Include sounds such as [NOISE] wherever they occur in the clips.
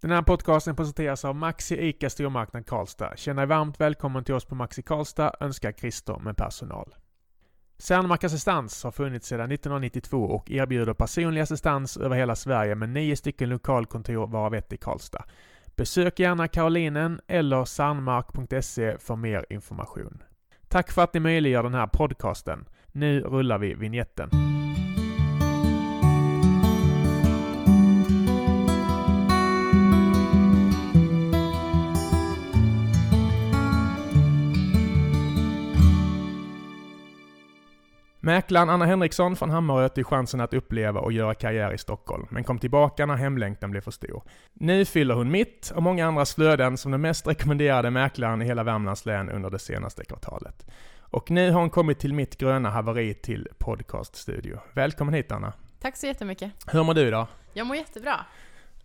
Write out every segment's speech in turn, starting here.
Den här podcasten presenteras av Maxi ICA Stormarknad Karlstad. Känn dig varmt välkommen till oss på Maxi Karlstad, önskar Christer med personal. Cernmark Assistans har funnits sedan 1992 och erbjuder personlig assistans över hela Sverige med nio stycken lokalkontor varav ett i Karlstad. Besök gärna Karolinen eller sandmark.se för mer information. Tack för att ni möjliggör den här podcasten. Nu rullar vi vignetten. Mäklaren Anna Henriksson från Hammarö tog chansen att uppleva och göra karriär i Stockholm, men kom tillbaka när hemlängtan blev för stor. Nu fyller hon mitt och många andras flöden som den mest rekommenderade mäklaren i hela Värmlands län under det senaste kvartalet. Och nu har hon kommit till mitt gröna haveri till podcaststudio. Välkommen hit Anna! Tack så jättemycket. Hur mår du idag? Jag mår jättebra.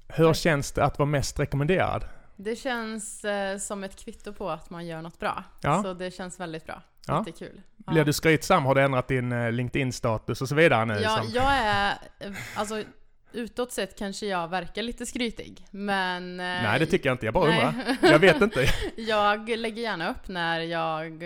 Hur Tack. känns det att vara mest rekommenderad? Det känns eh, som ett kvitto på att man gör något bra. Ja. Så det känns väldigt bra. Ja. Jättekul. Ja. Du skrytsam? Har du ändrat din eh, LinkedIn-status och så vidare nu? Ja, som- jag är, eh, alltså utåt sett kanske jag verkar lite skrytig, men... eh, Nej, det tycker jag inte. Jag bara nej. undrar. Jag vet inte. [LAUGHS] jag lägger gärna upp när jag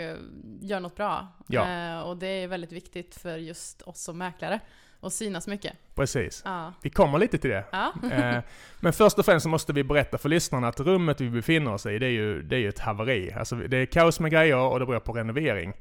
gör något bra. Ja. Och det är väldigt viktigt för just oss som mäklare. Att synas mycket. Precis. Ja. Vi kommer lite till det. Ja. [LAUGHS] Eh, Men först och främst så måste vi berätta för lyssnarna att rummet vi befinner oss i, det är ju, det är ju ett haveri. Alltså det är kaos med grejer och det beror på renovering.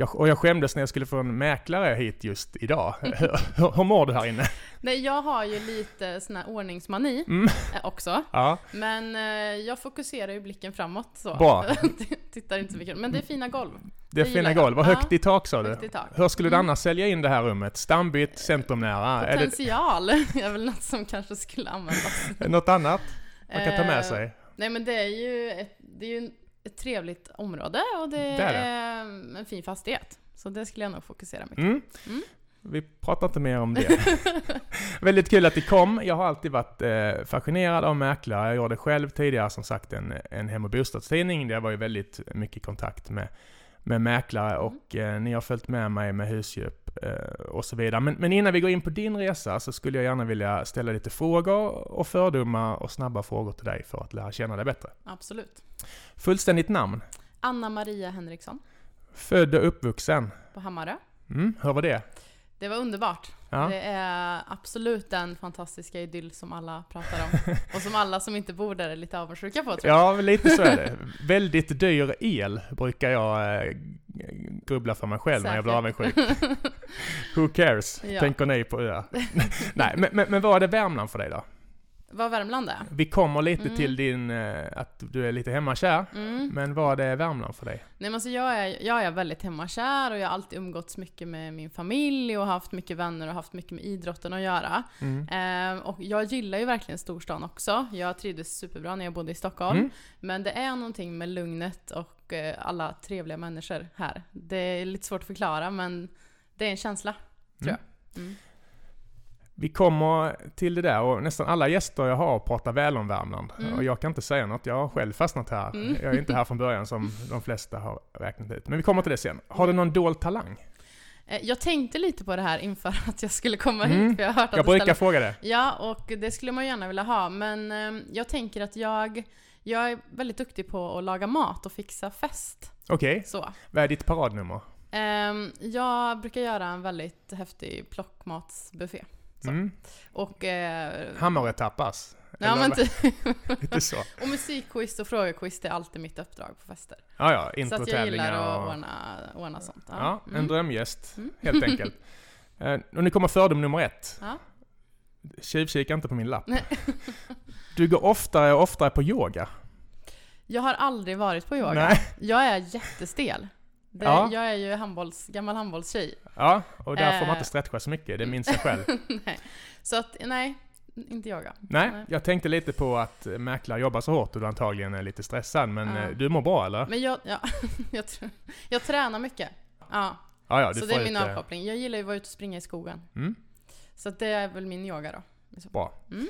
Jag, och jag skämdes när jag skulle få en mäklare hit just idag. [LAUGHS] hur, hur mår du här inne? Nej, jag har ju lite sån här ordningsmani Mm. [LAUGHS] också. Ja, Men eh, jag fokuserar ju blicken framåt så. Bra. [LAUGHS] Tittar inte så mycket. Men det är fina golv. det är Det fina golv. Vad Ja. högt i tak sa du? I tak. Hur skulle du Mm. annars sälja in det här rummet? Stambytt, centrumnära? Är Potential är väl något som kanske skulle användas. det något annat man kan ta med Eh, sig? Nej men det är ju ett, det är ju ett trevligt område och det, Det är en fin fastighet. Så det skulle jag nog fokusera mycket Mm. Mm. Vi pratar inte mer om det. [LAUGHS] Väldigt kul att det kom. Jag har alltid varit eh, fascinerad av mäklare. Jag gjorde själv tidigare som sagt en, en hem och bostadstidning. där Jag var ju väldigt mycket i kontakt med, med mäklare och eh, ni har följt med mig med husköp eh, och så vidare. Men, men innan vi går in på din resa så skulle jag gärna vilja ställa lite frågor och fördomar och snabba frågor till dig för att lära känna dig bättre. Absolut. Fullständigt namn? Anna Maria Henriksson Född och uppvuxen? på Hammarö. Mm, hur var det? Det var underbart. Ja. Det är absolut den fantastiska idyll som alla pratar om. [LAUGHS] Och som alla som inte bor där är lite avundsjuka på tror jag. Ja, lite så är det. Väldigt dyr el brukar jag eh, grubbla för mig själv när jag blir avundsjuk. [LAUGHS] Who cares? Ja. Tänker ni på öar? [LAUGHS] Nej, men, men, men vad är det Värmland för dig då? Vad Värmland är? Vi kommer lite Mm. till din, eh, att du är lite hemmakär. Mm. Men vad är Värmland för dig? Nej men alltså jag är, jag är väldigt hemmakär och jag har alltid umgåtts mycket med min familj och haft mycket vänner och haft mycket med idrotten att göra. Mm. Ehm, och jag gillar ju verkligen storstan också. Jag trivdes superbra när jag bodde i Stockholm. Mm. Men det är någonting med lugnet och eh, alla trevliga människor här. Det är lite svårt att förklara men det är en känsla, tror Mm. jag. Vi kommer till det där och nästan alla gäster jag har pratar väl om Värmland. Mm. Och jag kan inte säga något, jag har själv fastnat här. Mm. Jag är inte här från början som de flesta har räknat ut. Men vi kommer till det sen. Har du någon dold talang? Eh, Jag tänkte lite på det här inför [LAUGHS] att jag skulle komma Mm. hit, för jag har hört att Jag brukar ställer fråga det. Ja, och det skulle man gärna vilja ha, men eh, jag tänker att jag, jag är väldigt duktig på att laga mat och fixa fest. Okej, Så. vad är ditt paradnummer? Ehm, jag brukar göra en väldigt häftig plockmatsbuffé. Så. Mm. Och, eh, Hammarö tapas? ja, men vad? ty- [LAUGHS] Lite så. och musikquiz och frågequiz är alltid mitt uppdrag på fester. Ja, ja, Så att jag introtävlingar gillar att och... ordna, ordna sånt. Ja, en Mm. drömgäst, Mm. helt enkelt. [LAUGHS] Eh, och nu kommer fördom nummer ett. Ja. Tjuvkika inte på min lapp. [LAUGHS] Du går oftare och oftare på yoga. Jag har aldrig varit på yoga. Nej. Jag är jättestel. Det, Ja. Jag är ju handbolls, gammal handbollstjej. Ja, och där får man Eh. inte stretcha så mycket, det minns jag själv. [LAUGHS] nej. Så att, nej, inte yoga. Nej, Nej. jag tänkte lite på att mäklare jobbar så hårt och du antagligen är lite stressad, men Ja. eh, du mår bra eller? Men jag, ja, [LAUGHS] jag, jag tränar mycket. Ja, Ja, ja, så det är min eh, avkoppling. Jag gillar ju att vara ute och springa i skogen. Mm, Så det är väl min yoga då. bra. Mm.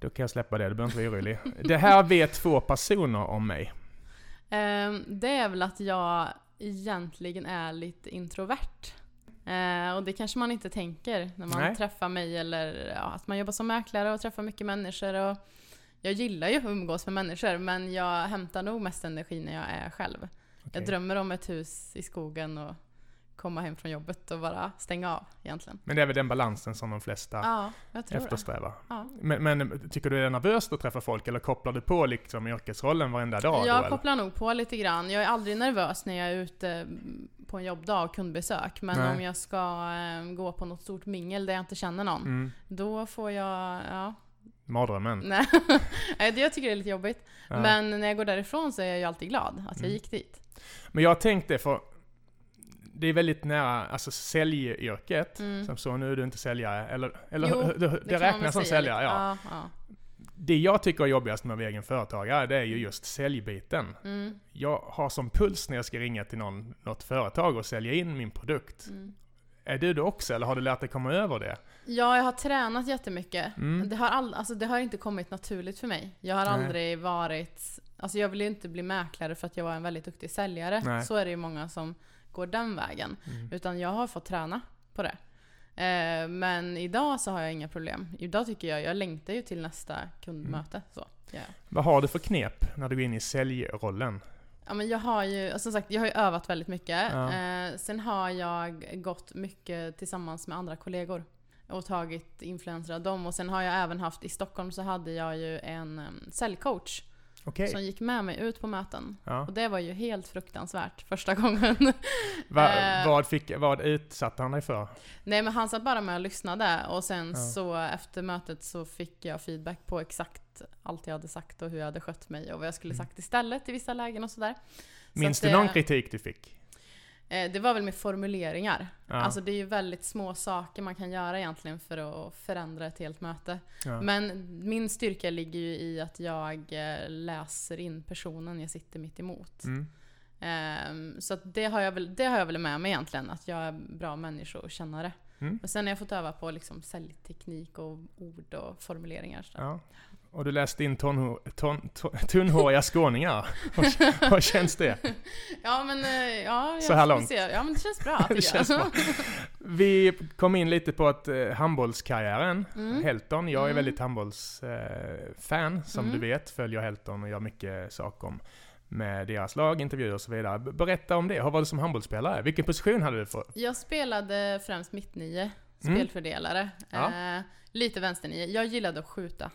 Då kan jag släppa det, du behöver inte vara orolig. Det här vet två personer om mig. Ehm, det är väl att jag egentligen är lite introvert. Eh, och det kanske man inte tänker när man Nej. träffar mig eller ja, att man jobbar som mäklare och träffar mycket människor. Och jag gillar ju att umgås med människor men jag hämtar nog mest energi när jag är själv. Okej. Jag drömmer om ett hus i skogen och komma hem från jobbet och bara stänga av egentligen. Men det är väl den balansen som de flesta Ja, eftersträvar. Ja. Men, men tycker du det är nervöst att träffa folk eller kopplar du på liksom yrkesrollen varenda dag? då, Jag eller? kopplar nog på lite grann. Jag är aldrig nervös när jag är ute på en jobbdag och kundbesök. Men Nej. om jag ska eh, gå på något stort mingel där jag inte känner någon, Mm. då får jag, ja, Mardrömmen. [LAUGHS] nej. Jag tycker det är lite jobbigt. Ja. Men när jag går därifrån så är jag ju alltid glad att jag Mm. gick dit. Men jag tänkte för det är väldigt nära, alltså säljyrket. Mm. Som så, nu är du inte säljare. Eller, eller Jo, det, det, man räknas som säljare, ja. ja, ja. Det jag tycker är jobbigast med att vara egen företagare, det är ju just säljbiten. Mm, Jag har som puls när jag ska ringa till någon, något företag och sälja in min produkt. mm. Är du det också, eller har du lärt dig komma över det? Ja, jag har tränat jättemycket. Mm. Det, har all, alltså, det har inte kommit naturligt för mig. Jag har Nej. aldrig varit... Alltså jag ville ju inte bli mäklare för att jag var en väldigt duktig säljare. Nej. Så är det ju många som går den vägen. Mm. Utan jag har fått träna på det. Eh, men idag så har jag inga problem. Idag tycker jag, jag längtar ju till nästa kundmöte. Mm. Så, ja. Vad har du för knep när du går in i säljrollen? Ja, men jag har ju, alltså som sagt, jag har ju övat väldigt mycket. Ja. Eh, sen har jag gått mycket tillsammans med andra kollegor. Och tagit influenser av dem. Och sen har jag även haft, i Stockholm så hade jag ju en um, säljcoach. Okej. Som gick med mig ut på möten. Ja. Och det var ju helt fruktansvärt första [LAUGHS] gången. Va, Eh. vad, fick, vad utsatte han dig för? Nej men han satt bara med och lyssnade och sen Ja. så efter mötet så fick jag feedback på exakt allt jag hade sagt och hur jag hade skött mig och vad jag skulle Mm. sagt istället i vissa lägen och sådär. Så Minns att du det- någon kritik du fick? Eh, Det var väl med formuleringar. Ja. Alltså det är ju väldigt små saker man kan göra egentligen för att förändra ett helt möte. ja. Men min styrka ligger ju i att jag eh, läser in personen jag sitter mitt emot. Mm. Ehm, Så det, har jag väl, det har jag väl med mig egentligen, att jag är bra människokännare. Mm. Men sen har jag fått öva på liksom säljteknik och ord och formuleringar. Så. Ja. Och du läste in ton, ton, tunnhåriga skåningar. Hur- känns det? [LAUGHS] Ja men, eh, ja, jag Så här långt. Se. Ja men det känns bra [LAUGHS] Det känns bra. Vi kom in lite på att eh, handbollskarriären, Mm. Helton. Jag är Mm. väldigt handbollsfan, eh, som Mm. du vet. Följer Helton och gör mycket saker om med deras lag, intervjuer och så vidare. Berätta om det. Hur var du som handbollsspelare? Vilken position hade du för? Jag spelade främst mittnio, Mm. spelfördelare. Ja. Eh, lite vänsternio. Jag gillade att skjuta.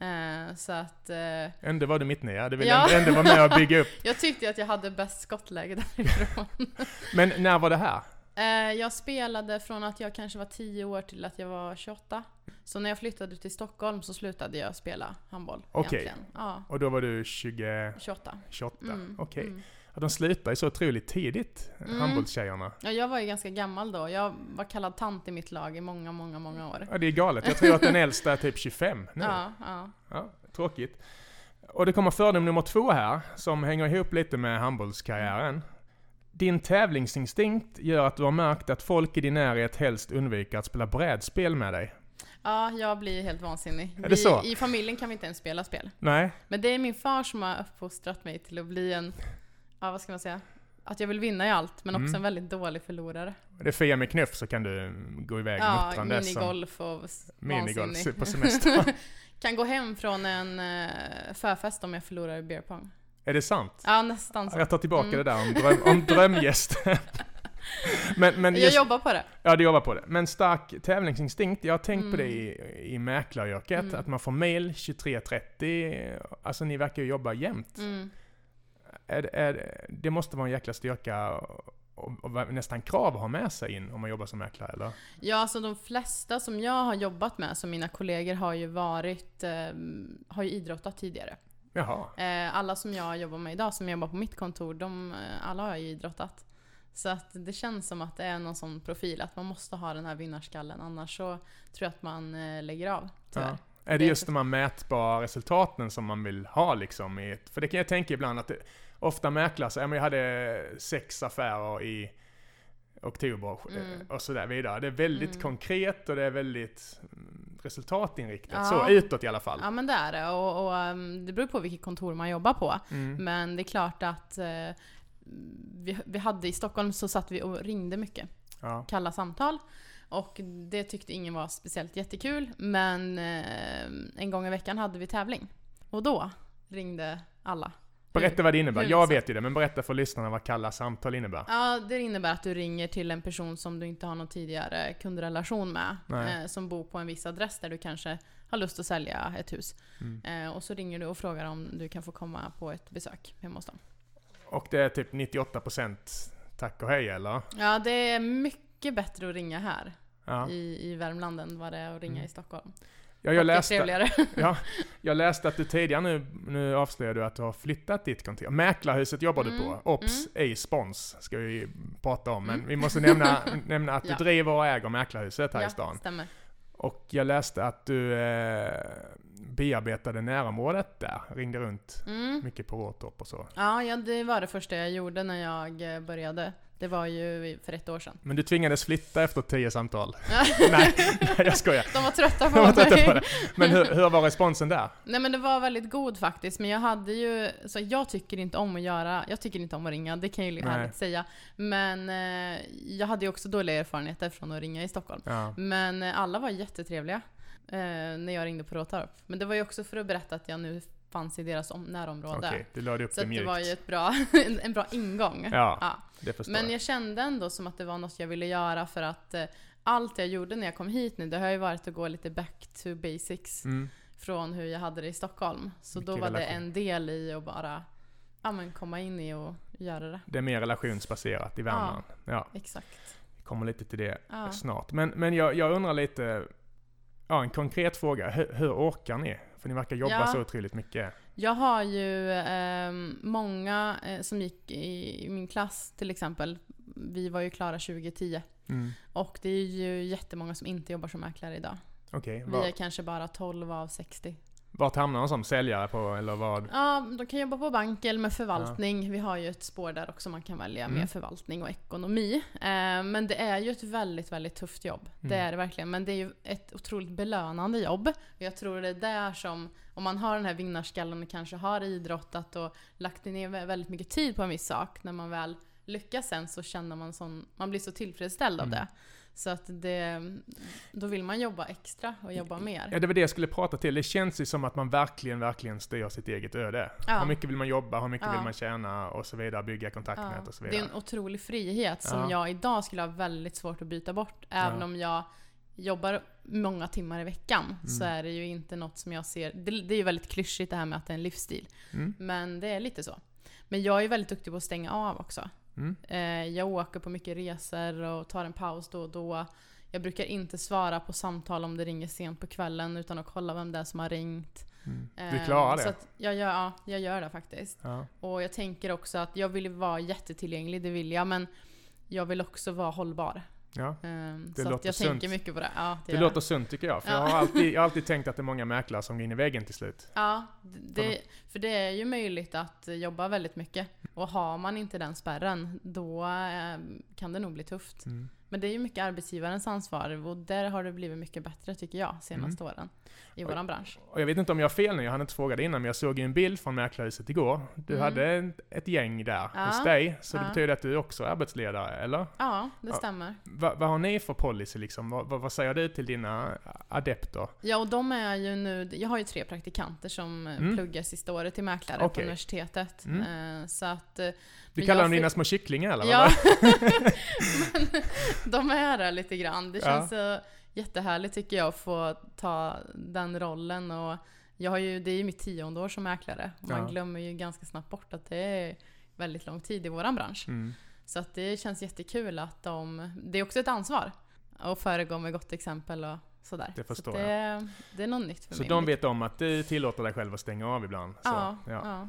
Eh, så att eh, Ändå var du mittnia. Du ville Ja. ändå, vara med och bygga upp. [LAUGHS] jag tyckte att jag hade bäst skottläge därifrån. [LAUGHS] Men när var det här? Eh, jag spelade från att jag kanske var 10 år till att jag var 28. Så när jag flyttade till Stockholm så slutade jag spela handboll. Okej. egentligen. Ja, Och då var du 20, 28. 28? Mm, Okej. mm. Ja, de slutar ju så otroligt tidigt, Mm. handbollstjejerna. Ja, jag var ju ganska gammal då. Jag var kallad tant i mitt lag i många, många, många år. Ja, det är galet. Jag tror att den äldsta är typ 25 nu. Ja, ja. Ja, tråkigt. Och det kommer fördom nummer två här, som hänger ihop lite med handbollskarriären. Din tävlingsinstinkt gör att du har märkt att folk i din närhet helst undviker att spela brädspel med dig. Ja, jag blir helt vansinnig. Är det så? I familjen kan vi inte ens spela spel. Nej? Men det är min far som har uppfostrat mig till att bli en, ja vad ska man säga? Att jag vill vinna i allt, men också Mm. en väldigt dålig förlorare. Det är med knuff så kan du gå iväg Ja, muttrandes minigolf och minigolf på semester. [LAUGHS] kan gå hem från en uh, förfest om jag förlorar i beer pong. är det sant? Ja, nästan så. Jag tar tillbaka Mm. det där om, dröm, om drömgästen. [LAUGHS] men, men Jag just, jobbar på det. Ja, du jobbar på det. Men stark tävlingsinstinkt, jag har tänkt på det Mm. i, i mäklaryrket, Mm. att man får mail 23.30, alltså ni verkar ju jobba jämt. Mm. Är, det- är, det- måste vara en jäkla styrka och, och, nästan krav att ha med sig in om man jobbar som mäklare, eller? Ja, alltså de flesta som jag har jobbat med, som mina kollegor, har ju varit, eh, har ju idrottat tidigare. Jaha. Eh, alla som jag jobbar med idag, som jobbar på mitt kontor, de, eh, alla har ju idrottat. Så att det känns som att det är någon sån profil, att man måste ha den här vinnarskallen, annars så tror jag att man eh, lägger av, tyvärr. Ja. Är det just de här mätbara resultaten som man vill ha liksom? I ett, för det kan jag tänka ibland att det, ofta mäklare säger, jag hade sex affärer i oktober Mm. och så där vidare. Det är väldigt Mm. konkret och det är väldigt mm, resultatinriktat. Ja. Så utåt i alla fall. Ja men det är det, och, och ehm, det beror på vilket kontor man jobbar på. Mm. Men det är klart att eh, vi, vi hade i Stockholm så satt vi och ringde mycket. Ja. Kalla samtal. Och det tyckte ingen var speciellt jättekul. Men eh, en gång i veckan hade vi tävling. Och då ringde alla. Berätta vad det innebär. Jag vet ju det, men berätta för lyssnarna vad kalla samtal innebär. Ja, det innebär att du ringer till en person som du inte har någon tidigare kundrelation med. Eh, som bor på en viss adress där du kanske har lust att sälja ett hus. Mm. Eh, och så ringer du och frågar om du kan få komma på ett besök hemma hos dem. Och det är typ 98% tack och hej eller? Ja, det är mycket bättre att ringa här Ja. i, i Värmland än vad det är att ringa Mm. i Stockholm. Ja, jag, läste, [LAUGHS] ja, [LAUGHS] jag läste att du tidigare nu, nu avslöjar du att du har flyttat ditt kontor. Mäklarhuset jobbar du Mm, på. Ops, ej spons, ska vi prata om. Men Mm. vi måste nämna, [LAUGHS] nämna att du Ja. driver och äger Mäklarhuset här i ja, stan. stämmer. Och jag läste att du eh, bearbetade närområdet där. Ringde runt Mm. mycket på Råtorp och så. Ja, ja, det var det första jag gjorde när jag eh, började. Det var ju för ett år sedan. Men du tvingades flytta efter tio samtal. [LAUGHS] Nej, jag skojar. De var trötta på Jag var mig. trött på det. Men hur, hur var responsen där? Nej men det var väldigt god faktiskt, men jag hade ju, så jag tycker inte om att göra, jag tycker inte om att ringa, det kan jag ju Nej. ärligt säga. Men eh, jag hade ju också dåliga erfarenheter från att ringa i Stockholm. Ja. Men eh, alla var jättetrevliga eh, när jag ringde på Råtorp. Men det var ju också för att berätta att jag nu fanns i deras om- närområde. Okej, du lade upp Så det det var ju ett bra, [LAUGHS] en bra ingång. Ja, det förstår Men jag. kände ändå som att det var något jag ville göra för att eh, allt jag gjorde när jag kom hit nu, det har ju varit att gå lite back to basics Mm. från hur jag hade det i Stockholm. Så då Mycket var det relation. en del i att bara ja, men komma in i och göra det. Det är mer relationsbaserat i Värmland. Ja, Exakt. vi kommer lite till det Ja. snart. Men, men jag, jag undrar lite, ja en konkret fråga. Hur, hur orkar ni? För ni verkar jobba Ja. så otroligt mycket. Jag har ju ehm, många eh, som gick i, i min klass till exempel. Vi var ju klara 2010. Mm. Och det är ju jättemånga som inte jobbar som mäklare idag. Okej, Vi är kanske bara 12 av 60. Vart hamnar de som säljare på, eller vad? Ja, de kan jobba på bank eller med förvaltning. Vi har ju ett spår där också man kan välja Mm. med förvaltning och ekonomi. Eh, men det är ju ett väldigt, väldigt tufft jobb. Det Mm. är det verkligen. Men det är ju ett otroligt belönande jobb. Jag tror det är där som, om man har den här vinnarskallen och kanske har idrottat och lagt ner vä- väldigt mycket tid på en viss sak. När man väl lyckas sen så känner man sån, man blir så tillfredsställd av Mm. det. Så att det, då vill man jobba extra och jobba mer. Ja, det var det jag skulle prata till. Det känns ju som att man verkligen, verkligen styr sitt eget öde. Ja. Hur mycket vill man jobba, hur mycket Ja. vill man tjäna och så vidare, bygga kontaktnät och så det är vidare. en otrolig frihet som Ja. jag idag skulle ha väldigt svårt att byta bort. Även Ja. om jag jobbar många timmar i veckan så Mm. är det ju inte något som jag ser... Det, det är ju väldigt klyschigt det här med att det är en livsstil. Mm. Men det är lite så. Men jag är väldigt duktig på att stänga av också. Mm. Eh, jag åker på mycket resor och tar en paus då och då. Jag brukar inte svara på samtal om det ringer sent på kvällen utan att kolla vem det är som har ringt. Mm. Du Eh, klarar det? Så jag, gör, ja, jag gör det faktiskt. Ja. Och jag tänker också att jag vill vara jättetillgänglig, det vill jag, men jag vill också vara hållbar. Ja. Ehm, Det så att låter jag sunt. tänker mycket på det. Ja, det, Det låter sunt tycker jag. För Ja. jag, har alltid, jag har alltid [LAUGHS] tänkt att det är många mäklare som går in i väggen till slut. Ja, det, för det är ju möjligt att jobba väldigt mycket. Och har man inte den spärren, då eh, kan det nog bli tufft. Mm. Men det är ju mycket arbetsgivarens ansvar och där har det blivit mycket bättre tycker jag, senaste åren. I våran bransch. Och jag vet inte om jag har fel nu, jag hann inte fråga det innan, men jag såg ju en bild från Mäklarhuset igår. Du Mm. hade ett, gäng där Ja. hos dig, så det Ja. betyder att du också är arbetsledare, eller? Ja, det Ja. stämmer. Va, vad har ni för policy liksom? Vad, vad, vad säger du till dina adepter? Ja, och de är ju nu... Jag har ju tre praktikanter som eh, Mm. pluggar sista året till mäklare på Okej. universitetet. Mm. Eh, Så att... eh, Du kallar dem fick- dina små kycklingar eller? Ja, [LAUGHS] men de är det lite grann. Det Ja. känns så jättehärligt tycker jag att få ta den rollen. Och jag har ju, det är ju mitt tionde år som mäklare. Och man Ja. glömmer ju ganska snabbt bort att det är väldigt lång tid i våran bransch. Mm. Så att det känns jättekul att de... Det är också ett ansvar att föregå med gott exempel och sådär. Det förstår så det, det är något nytt för Så mig. de vet om att du tillåter dig själv att stänga av ibland? Så, Ja, ja. ja.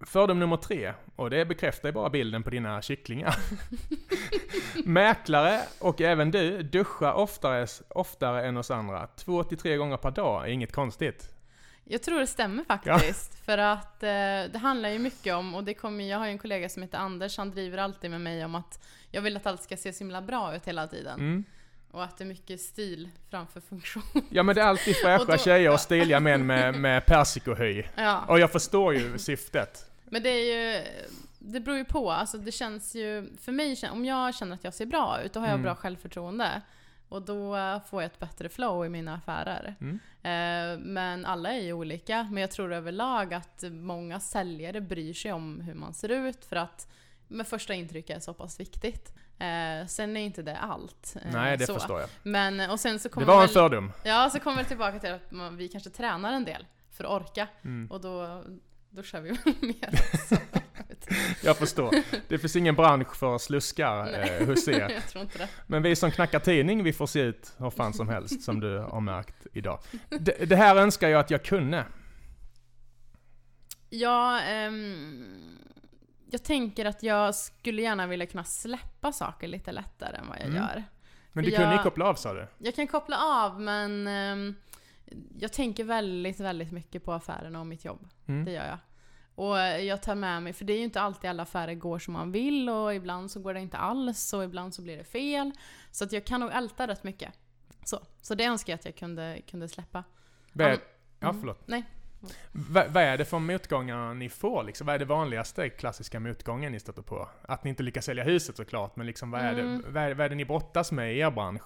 Fördom nummer tre, och det bekräftar ju bara bilden på dina kycklingar. [LAUGHS] Mäklare, och även du, duschar oftare, oftare än oss andra. Två till tre gånger per dag är inget konstigt. Jag tror det stämmer faktiskt. För att eh, det handlar ju mycket om, och det kommer, jag har ju en kollega som heter Anders, han driver alltid med mig om att jag vill att allt ska se så himla bra ut hela tiden. Mm. Och att det är mycket stil framför funktion. Ja men det är alltid fräscha [LAUGHS] Och då- tjejer och stiliga män med, med persikohy. ja. Och jag förstår ju syftet. Men det är ju, det beror ju på. Alltså det känns ju, för mig, om jag känner att jag ser bra ut, då har jag Mm. bra självförtroende. Och då får jag ett bättre flow i mina affärer. Mm. Eh, Men alla är ju olika. Men jag tror överlag att många säljare bryr sig om hur man ser ut för att med första intryck är så pass viktigt. Eh, Sen är inte det allt. eh, Nej, det så. förstår jag. Men, och sen så Det kommer var en väl, fördom. Ja, så kommer vi tillbaka till att man, vi kanske tränar en del för att orka. Mm. Och då, då kör vi väl [LAUGHS] mer. Jag förstår. Det finns ingen bransch för sluskar eh, hos er. [LAUGHS] Jag tror inte det. Men vi som knackar tidning, vi får se ut hur fan som helst, som du har märkt idag. Det, det här önskar jag att jag kunde. Ja, ehm, jag tänker att jag skulle gärna vilja kunna släppa saker lite lättare än vad jag Mm. gör. Men För du kunde ju jag- koppla av sa du? Jag kan koppla av men ehm, jag tänker väldigt, väldigt mycket på affärerna och mitt jobb. Det Mm. gör jag. Och jag tar med mig, för det är ju inte alltid alla affärer går som man vill och ibland så går det inte alls och ibland så blir det fel. Så att jag kan nog älta rätt mycket. Så, så det önskar jag att jag kunde, kunde släppa. Är, Mm. ja, Mm. förlåt. Nej. Vad, vad är det för motgångar ni får liksom? Vad är det vanligaste klassiska motgången ni stöter på? Att ni inte lyckas sälja huset såklart, men liksom vad är, Mm. det, vad, är, vad är det ni brottas med i er bransch?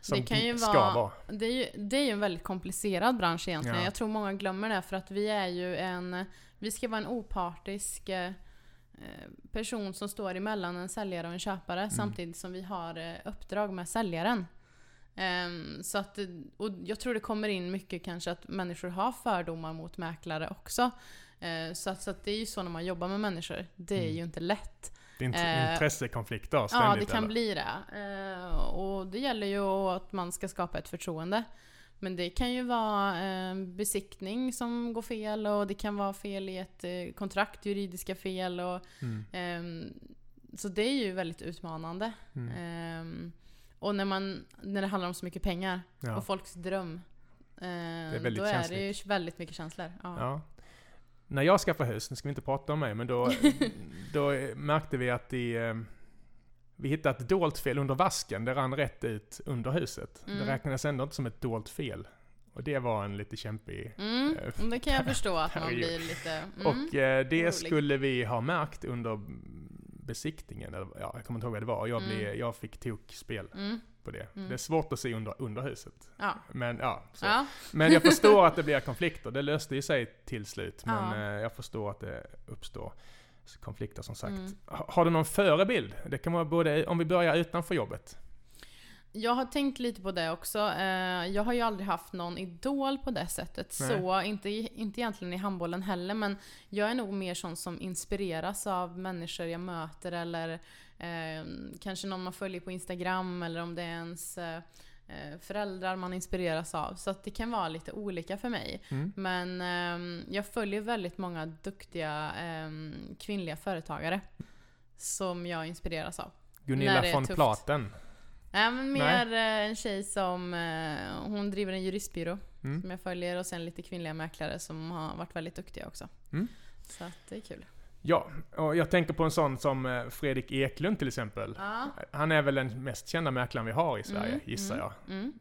Som Det kan ju ska vara- vara. Det är, ju, det är ju en väldigt komplicerad bransch egentligen. Ja. Jag tror många glömmer det för att vi är ju en... Vi ska vara en opartisk eh, eh, person som står emellan en säljare och en köpare Mm. samtidigt som vi har eh, uppdrag med säljaren. Ehm, så att, eh, och jag tror det kommer in mycket kanske att människor har fördomar mot mäklare också. Eh, så att, så att det är ju så när man jobbar med människor. Det är Mm. ju inte lätt. Det är int- Eh, intressekonflikter ständigt Ja, det kan eller? bli det. Eh, och det gäller ju att man ska skapa ett förtroende. Men det kan ju vara eh, besiktning som går fel och det kan vara fel i ett eh, kontrakt, juridiska fel. Och, Mm. ehm, så det är ju väldigt utmanande. Mm. Och när, man, när det handlar om så mycket pengar Ja. och folks dröm. Eh, väldigt då är känsligt. det ju väldigt mycket känslor. Ja. Ja. När jag skaffade hus, nu ska vi inte prata om mig, men då, [LAUGHS] då märkte vi att i, eh, vi hittade ett dolt fel under vasken. Det rann rätt ut under huset. Mm. Det räknades ändå inte som ett dolt fel. Och det var en lite kämpig... Mm, Eh, det kan jag förstå att man blir lite... Mm. Och eh, det orolig. skulle vi ha märkt under besiktningen. Eller, ja, jag kommer inte ihåg vad det var. Jag, Mm. blev, jag fick tokspel Mm, på det. Mm. Det är svårt att se under, under huset. ja. Men ja, ja. Men jag förstår [LAUGHS] att det blir konflikter. Det löste ju sig till slut. Men Ja. eh, jag förstår att det uppstår konflikter som sagt. Mm. Ha- Har du någon förebild? Det kan vara både, om vi börjar utanför jobbet. Jag har tänkt lite på det också. Eh, Jag har ju aldrig haft någon idol på det sättet. Nej. Så, inte, inte egentligen i handbollen heller, men jag är nog mer sån som inspireras av människor jag möter eller eh, kanske någon man följer på Instagram eller om det är ens eh, eh, föräldrar man inspireras av. Så det kan vara lite olika för mig. Mm. Men ehm, jag följer väldigt många duktiga ehm, kvinnliga företagare som jag inspireras av. Gunilla von. Platen. Nej men mer eh, en tjej som, eh, hon driver en juristbyrå Mm. som jag följer och sen lite kvinnliga mäklare som har varit väldigt duktiga också. Mm. Så att det är kul. Ja, och jag tänker på en sån som eh, Fredrik Eklund till exempel. Ja, Han är väl den mest kända mäklaren vi har i Sverige, Mm, gissar mm, jag. mm.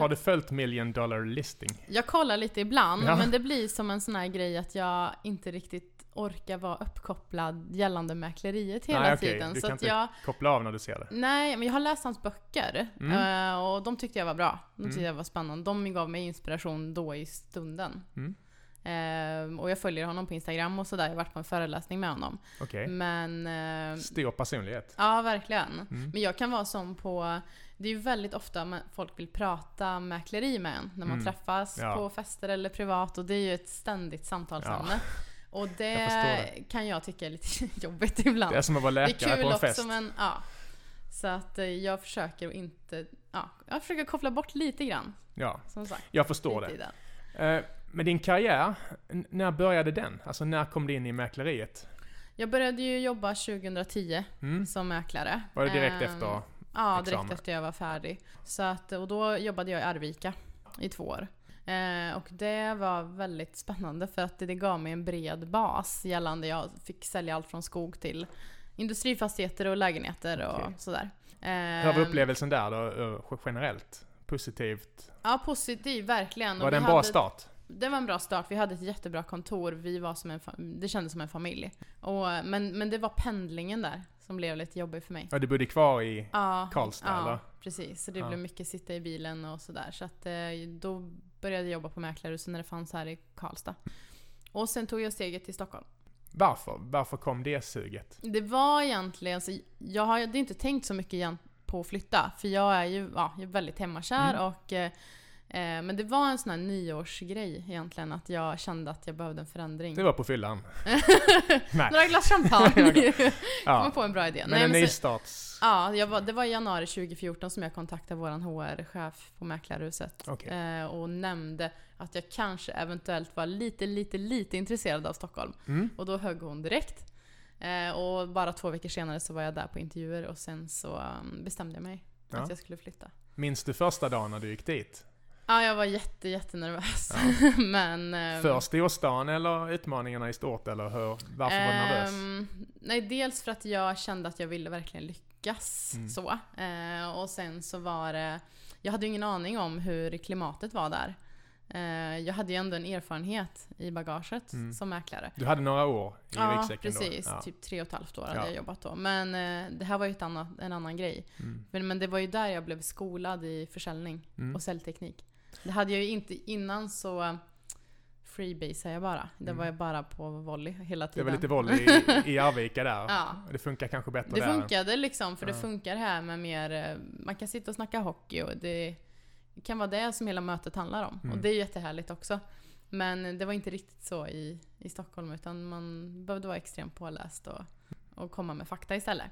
Har du följt Million Dollar Listing? Jag kollar lite ibland Ja. men det blir som en sån här grej att jag inte riktigt orkar vara uppkopplad gällande mäkleriet hela Nej, okej, tiden. du Så kan att inte- jag, Koppla av när du ser det. nej men jag har läst hans böcker Mm. eh, och de tyckte jag var bra. De tyckte Mm. jag var spännande. De gav mig inspiration då i stunden. Mm. Eh, och jag följer honom på Instagram och sådär. Jag har varit på en föreläsning med honom. Okej. Men... Eh, Stor personlighet. ja, verkligen. Mm. Men jag kan vara som på... Det är ju väldigt ofta folk vill prata mäkleri med en när man Mm. träffas Ja. på fester eller privat och det är ju ett ständigt samtalsämne. Och det, Jag kan jag tycka är lite [LAUGHS] jobbigt ibland. Det är som att vara läkare kul på en också fest. men ja. Så att eh, jag försöker inte... Ja, jag försöker koppla bort lite grann. Ja, Som sagt. jag förstår lite det. Eh, Men din karriär, när började den? Alltså när kom du in i mäkleriet? Jag började ju jobba 2010 Mm. som mäklare. Var det direkt Ehm, efter? Ja, direkt examen? efter jag var färdig. Så att, och då jobbade jag i Arvika i två år. Eh, och det var väldigt spännande för att det, det gav mig en bred bas gällande jag fick sälja allt från skog till industrifastigheter och lägenheter och sådär. Hur var Ehm, upplevelsen där då, eh, generellt? Positivt? Ja, positiv, verkligen. Och Var det en bra start? Det var en bra start. Vi hade ett jättebra kontor. Vi var som en det kändes som en familj. Och, men, men det var pendlingen där som blev lite jobbig för mig. Ja, du bodde kvar i Ja, Karlstad ja, eller? precis. Så det Ja. blev mycket sitta i bilen och sådär. Så att eh, då började jobba på Mäklarhuset när det fanns här i Karlstad. Och sen tog jag steget till Stockholm. Varför? Varför kom det suget? Det var egentligen, så jag har hade inte tänkt så mycket på att flytta. För jag är ju ja, jag är väldigt hemmakär Mm. och eh, men det var en sån här nyårsgrej egentligen, att jag kände att jag behövde en förändring. Det var på fyllan. [LAUGHS] Några glas [LAUGHS] champagne! [LAUGHS] Kom Ja. på en bra idé. Men Nej, en nystarts... ja, var, det var i januari 2014 som jag kontaktade våran HR-chef på Mäklarhuset. Okej. Eh, och nämnde att jag kanske eventuellt var lite, lite, lite intresserad av Stockholm. Mm. Och då högg hon direkt. Eh, och bara två veckor senare så var jag där på intervjuer och sen så um, bestämde jag mig Ja. att jag skulle flytta. Minns du första dagen när du gick dit? Ja, jag var jätte, jättenervös. [LAUGHS] Men... ehm, För storstaden eller utmaningarna i stort eller hur? Varför var du nervös? ehm, nej, dels för att jag kände att jag ville verkligen lyckas. Mm. Så. Eh, och sen så var det... Jag hade ju ingen aning om hur klimatet var där. Eh, jag hade ju ändå en erfarenhet i bagaget Mm. som mäklare. Du hade några år i Ja, ryggsäcken precis. då? Ja. Typ tre och ett halvt år hade Ja. jag jobbat då. Men eh, det här var ju annat, en annan grej. Mm. Men, men det var ju där jag blev skolad i försäljning Mm. och säljteknik. Det hade jag ju inte innan så eh, freebase jag bara. Det Mm. var jag bara på volley hela Det tiden. var lite våld i, i Arvika där. [LAUGHS] Ja. Det funkar kanske bättre Det där. funkade liksom, för det Ja. funkar här med mer, eh, man kan sitta och snacka hockey och det kan vara det som hela mötet handlar om. Mm. Och det är jättehärligt också. Men det var inte riktigt så i, i Stockholm utan man behövde vara extremt påläst och, och komma med fakta istället.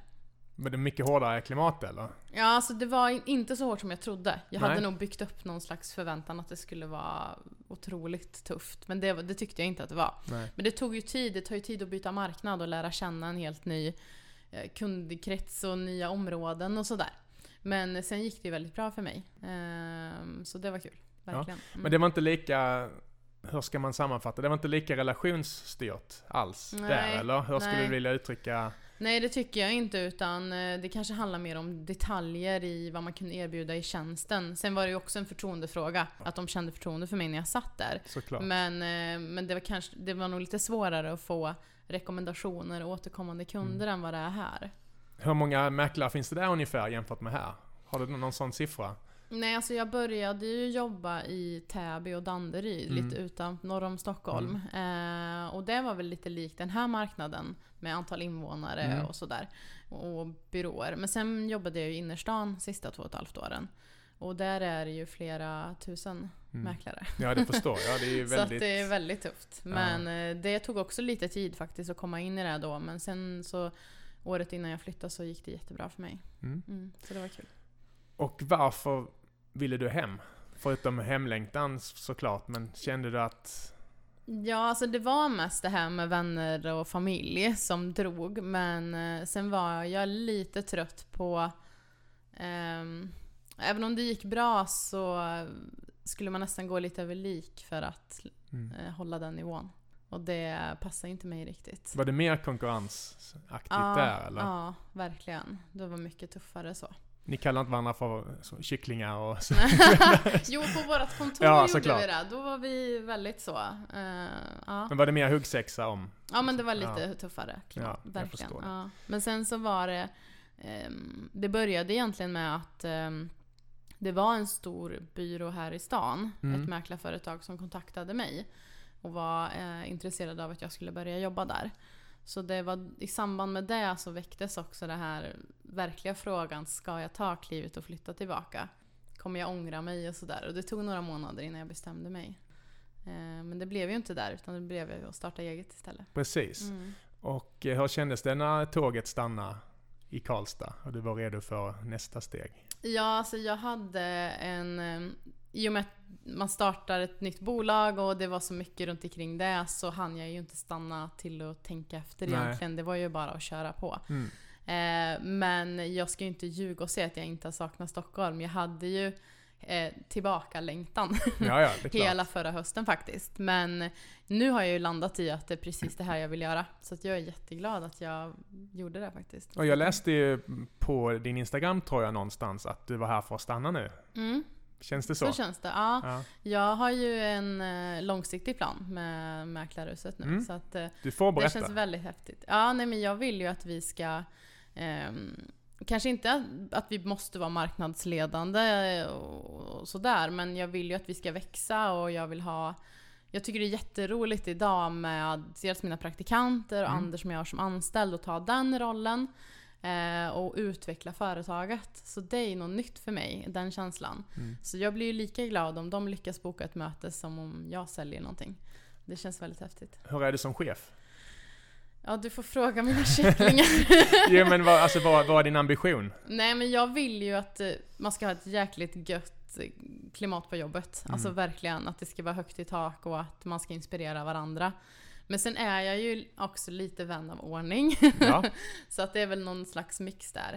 Men det är mycket hårdare klimat eller? Ja, alltså det var in- inte så hårt som jag trodde. Jag Nej. hade nog byggt upp någon slags förväntan att det skulle vara otroligt tufft. Men det, det tyckte jag inte att det var. Nej. Men det tog ju tid. Det tar ju tid att byta marknad och lära känna en helt ny eh, kundkrets och nya områden och sådär. Men sen gick det ju väldigt bra för mig. Ehm, så det var kul. Verkligen. Mm. Men det var inte lika, hur ska man sammanfatta? Det var inte lika relationsstyrt alls Nej, där eller? Hur skulle nej. du vilja uttrycka? Nej, det tycker jag inte. Utan eh, det kanske handlar mer om detaljer i vad man kunde erbjuda i tjänsten. Sen var det ju också en förtroendefråga. Att de kände förtroende för mig när jag satt där. Såklart. Men, eh, men det, var kanske, det var nog lite svårare att få rekommendationer och återkommande kunder Mm. än vad det är här. Hur många mäklare finns det där ungefär jämfört med här? Har du någon sån siffra? Nej, alltså jag började ju jobba i Täby och Danderyd, Mm. lite utan, norr om Stockholm. Eh, och det var väl lite likt den här marknaden med antal invånare Mm. och sådär. Och byråer. Men sen jobbade jag i innerstan sista två och ett halvt åren. Och där är det ju flera tusen Mm. mäklare. Ja, det förstår jag. Det är [LAUGHS] Så väldigt... att det är väldigt tufft. Men eh, det tog också lite tid faktiskt att komma in i det då. Men sen så året innan jag flyttade så gick det jättebra för mig. Mm. Mm, så det var kul. Och varför ville du hem? Förutom hemlängtan såklart, men kände du att... Ja, alltså det var mest det här med vänner och familj som drog. Men eh, sen var jag lite trött på... ehm, även om det gick bra så skulle man nästan gå lite över lik för att Mm. eh, hålla den nivån. Och det passar inte mig riktigt. Var det mer konkurrensaktigt där eller? ja, verkligen. Det var mycket tuffare så. Ni kallar inte varandra för så, kycklingar och så? [LAUGHS] jo, på vårt kontor Ja, gjorde såklart. vi det. Då var vi väldigt så. eh, ja. Men var det mer huggsexa om? Ja men det var lite tuffare klimat, Ja, verkligen. Ja. Men sen så var det, ehm, det började egentligen med att ehm, det var en stor byrå här i stan, Mm. ett mäklarföretag som kontaktade mig och var eh, intresserade av att jag skulle börja jobba där. Så det var, i samband med det så väcktes också den här verkliga frågan, ska jag ta klivet och flytta tillbaka? Kommer jag ångra mig och sådär? Och det tog några månader innan jag bestämde mig. Eh, men det blev ju inte där, utan det blev att starta eget istället. Precis. Mm. Och eh, hur kändes det när tåget stannade i Karlstad och du var redo för nästa steg? Ja, alltså jag hade en... I och med att man startar ett nytt bolag och det var så mycket runt omkring det så hann jag ju inte stanna till att tänka efter Nej. egentligen. Det var ju bara att köra på. Mm. Eh, men jag ska ju inte ljuga och säga att jag inte har saknat Stockholm. Jag hade ju eh, tillbaka längtan [LAUGHS] Ja, ja, hela förra hösten faktiskt. Men nu har jag ju landat i att det är precis det här jag vill göra. Så jag är jätteglad att jag gjorde det faktiskt. Och jag läste ju på din Instagram tror jag någonstans att du var här för att stanna nu. Mm, Känns det så så? känns det. Ja. Ja. Jag har ju en eh, långsiktig plan med Mäklarhuset nu. Mm. Så att, eh, Du får det berätta. känns väldigt häftigt. Ja, nej men jag vill ju att vi ska Ehm, kanske inte att vi måste vara marknadsledande och sådär, men jag vill ju att vi ska växa och jag vill ha jag tycker det är jätteroligt idag med dels mina praktikanter och mm. Anders som jag har som anställd och ta den rollen. Eh, och utveckla företaget. Så det är något nytt för mig, den känslan. Mm. Så jag blir ju lika glad om de lyckas boka ett möte som om jag säljer någonting. Det känns väldigt häftigt. Hur är du som chef? Ja, du får fråga mina [LAUGHS] kycklingar. [LAUGHS] jo men vad, alltså, vad, vad är din ambition? Nej men jag vill ju att eh, man ska ha ett jäkligt gött eh, klimat på jobbet. Mm. Alltså verkligen att det ska vara högt i tak och att man ska inspirera varandra. Men sen är jag ju också lite vän av ordning. Ja. [LAUGHS] så att det är väl någon slags mix där.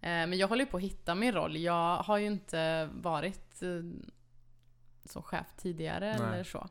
Eh, men jag håller ju på att hitta min roll. Jag har ju inte varit som chef tidigare Nej. eller så.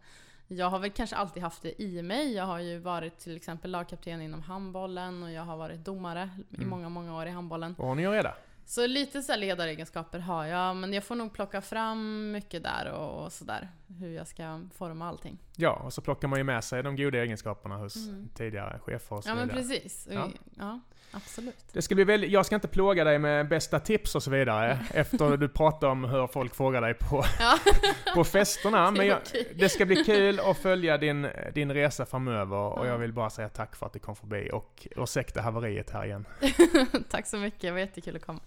Jag har väl kanske alltid haft det i mig. Jag har ju varit till exempel lagkapten inom handbollen och jag har varit domare mm. i många, många år i handbollen. Ordning och reda. Så lite så ledaregenskaper har jag, men jag får nog plocka fram mycket där och sådär. Hur jag ska forma allting. Ja, och så plockar man ju med sig de goda egenskaperna hos mm. tidigare chefer och så Ja, men precis. Ja. ja. Absolut. Det ska bli väldigt, jag ska inte plåga dig med bästa tips och så vidare [LAUGHS] efter du pratar om hur folk frågar dig på, ja. [LAUGHS] på festerna. [LAUGHS] Men jag, det ska bli kul att följa din, din resa framöver och jag vill bara säga tack för att du kom förbi och ursäkta haveriet här igen. tack så mycket, det var jättekul att komma.